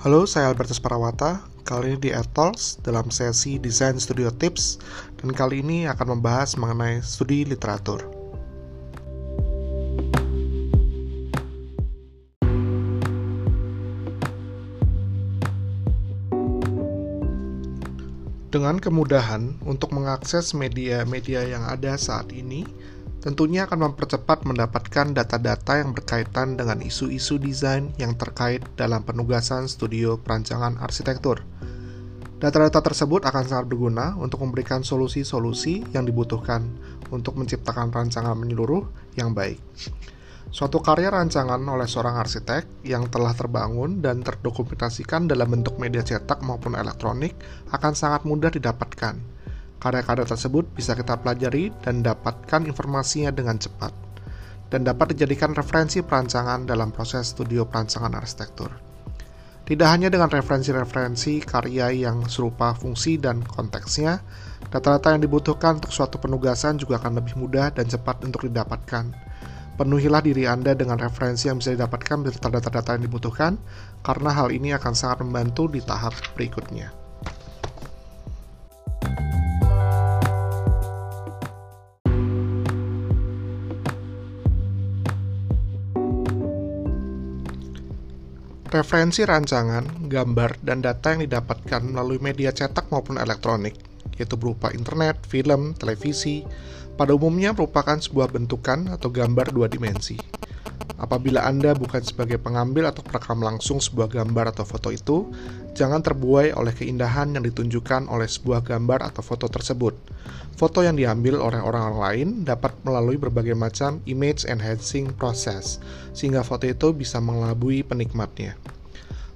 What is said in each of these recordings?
Halo, saya Albertus Parawata. Kali ini di Ethos dalam sesi Design Studio Tips dan kali ini akan membahas mengenai studi literatur. Dengan kemudahan untuk mengakses media-media yang ada saat ini, tentunya akan mempercepat mendapatkan data-data yang berkaitan dengan isu-isu desain yang terkait dalam penugasan studio perancangan arsitektur. Data-data tersebut akan sangat berguna untuk memberikan solusi-solusi yang dibutuhkan untuk menciptakan rancangan menyeluruh yang baik. Suatu karya rancangan oleh seorang arsitek yang telah terbangun dan terdokumentasikan dalam bentuk media cetak maupun elektronik akan sangat mudah didapatkan Karya-karya tersebut bisa kita pelajari dan dapatkan informasinya dengan cepat, dan dapat dijadikan referensi perancangan dalam proses studio perancangan arsitektur. Tidak hanya dengan referensi-referensi karya yang serupa fungsi dan konteksnya, data-data yang dibutuhkan untuk suatu penugasan juga akan lebih mudah dan cepat untuk didapatkan. Penuhilah diri Anda dengan referensi yang bisa didapatkan beserta data-data yang dibutuhkan, karena hal ini akan sangat membantu di tahap berikutnya. Referensi rancangan, gambar, dan data yang didapatkan melalui media cetak maupun elektronik, yaitu berupa internet, film, televisi, pada umumnya merupakan sebuah bentukan atau gambar dua dimensi. Apabila Anda bukan sebagai pengambil atau perekam langsung sebuah gambar atau foto itu, jangan terbuai oleh keindahan yang ditunjukkan oleh sebuah gambar atau foto tersebut. Foto yang diambil oleh orang lain dapat melalui berbagai macam image enhancing process, sehingga foto itu bisa mengelabui penikmatnya.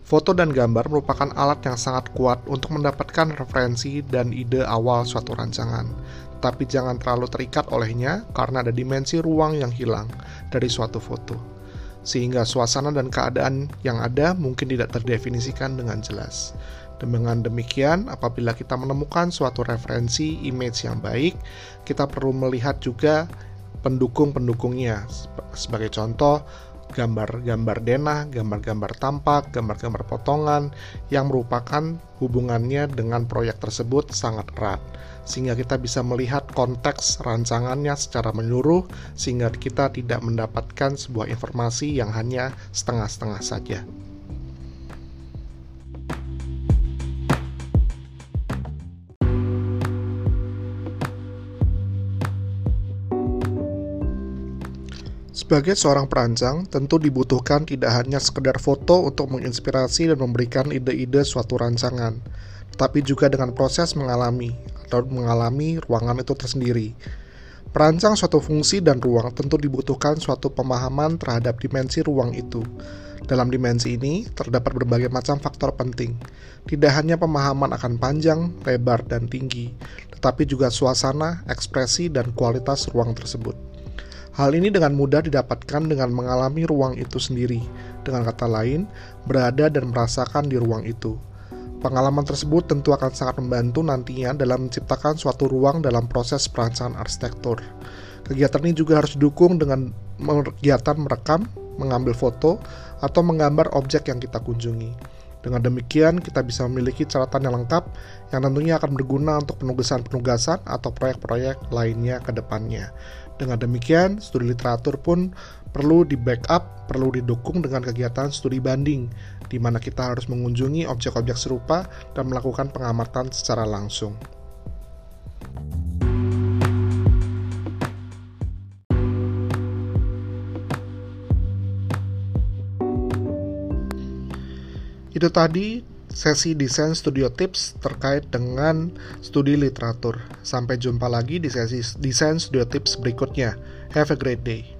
Foto dan gambar merupakan alat yang sangat kuat untuk mendapatkan referensi dan ide awal suatu rancangan, tapi jangan terlalu terikat olehnya karena ada dimensi ruang yang hilang dari suatu foto, sehingga suasana dan keadaan yang ada mungkin tidak terdefinisikan dengan jelas. Dengan demikian, apabila kita menemukan suatu referensi image yang baik, kita perlu melihat juga pendukung-pendukungnya. Sebagai contoh, gambar-gambar denah, gambar-gambar tampak, gambar-gambar potongan yang merupakan hubungannya dengan proyek tersebut sangat erat. Sehingga kita bisa melihat konteks rancangannya secara menyeluruh sehingga kita tidak mendapatkan sebuah informasi yang hanya setengah-setengah saja. Sebagai seorang perancang, tentu dibutuhkan tidak hanya sekedar foto untuk menginspirasi dan memberikan ide-ide suatu rancangan, tetapi juga dengan proses mengalami atau mengalami ruangan itu tersendiri. Perancang suatu fungsi dan ruang tentu dibutuhkan suatu pemahaman terhadap dimensi ruang itu. Dalam dimensi ini terdapat berbagai macam faktor penting, tidak hanya pemahaman akan panjang, lebar, dan tinggi, tetapi juga suasana, ekspresi, dan kualitas ruang tersebut. Hal ini dengan mudah didapatkan dengan mengalami ruang itu sendiri, dengan kata lain, berada dan merasakan di ruang itu. Pengalaman tersebut tentu akan sangat membantu nantinya dalam menciptakan suatu ruang dalam proses perancangan arsitektur. Kegiatan ini juga harus didukung dengan kegiatan merekam, mengambil foto, atau menggambar objek yang kita kunjungi. Dengan demikian, kita bisa memiliki catatan yang lengkap yang tentunya akan berguna untuk penugasan-penugasan atau proyek-proyek lainnya ke depannya. Dengan demikian, studi literatur pun perlu di backup, perlu didukung dengan kegiatan studi banding, di mana kita harus mengunjungi objek-objek serupa dan melakukan pengamatan secara langsung. Itu tadi sesi desain studio tips terkait dengan studi literatur. Sampai jumpa lagi di sesi desain studio tips berikutnya. Have a great day.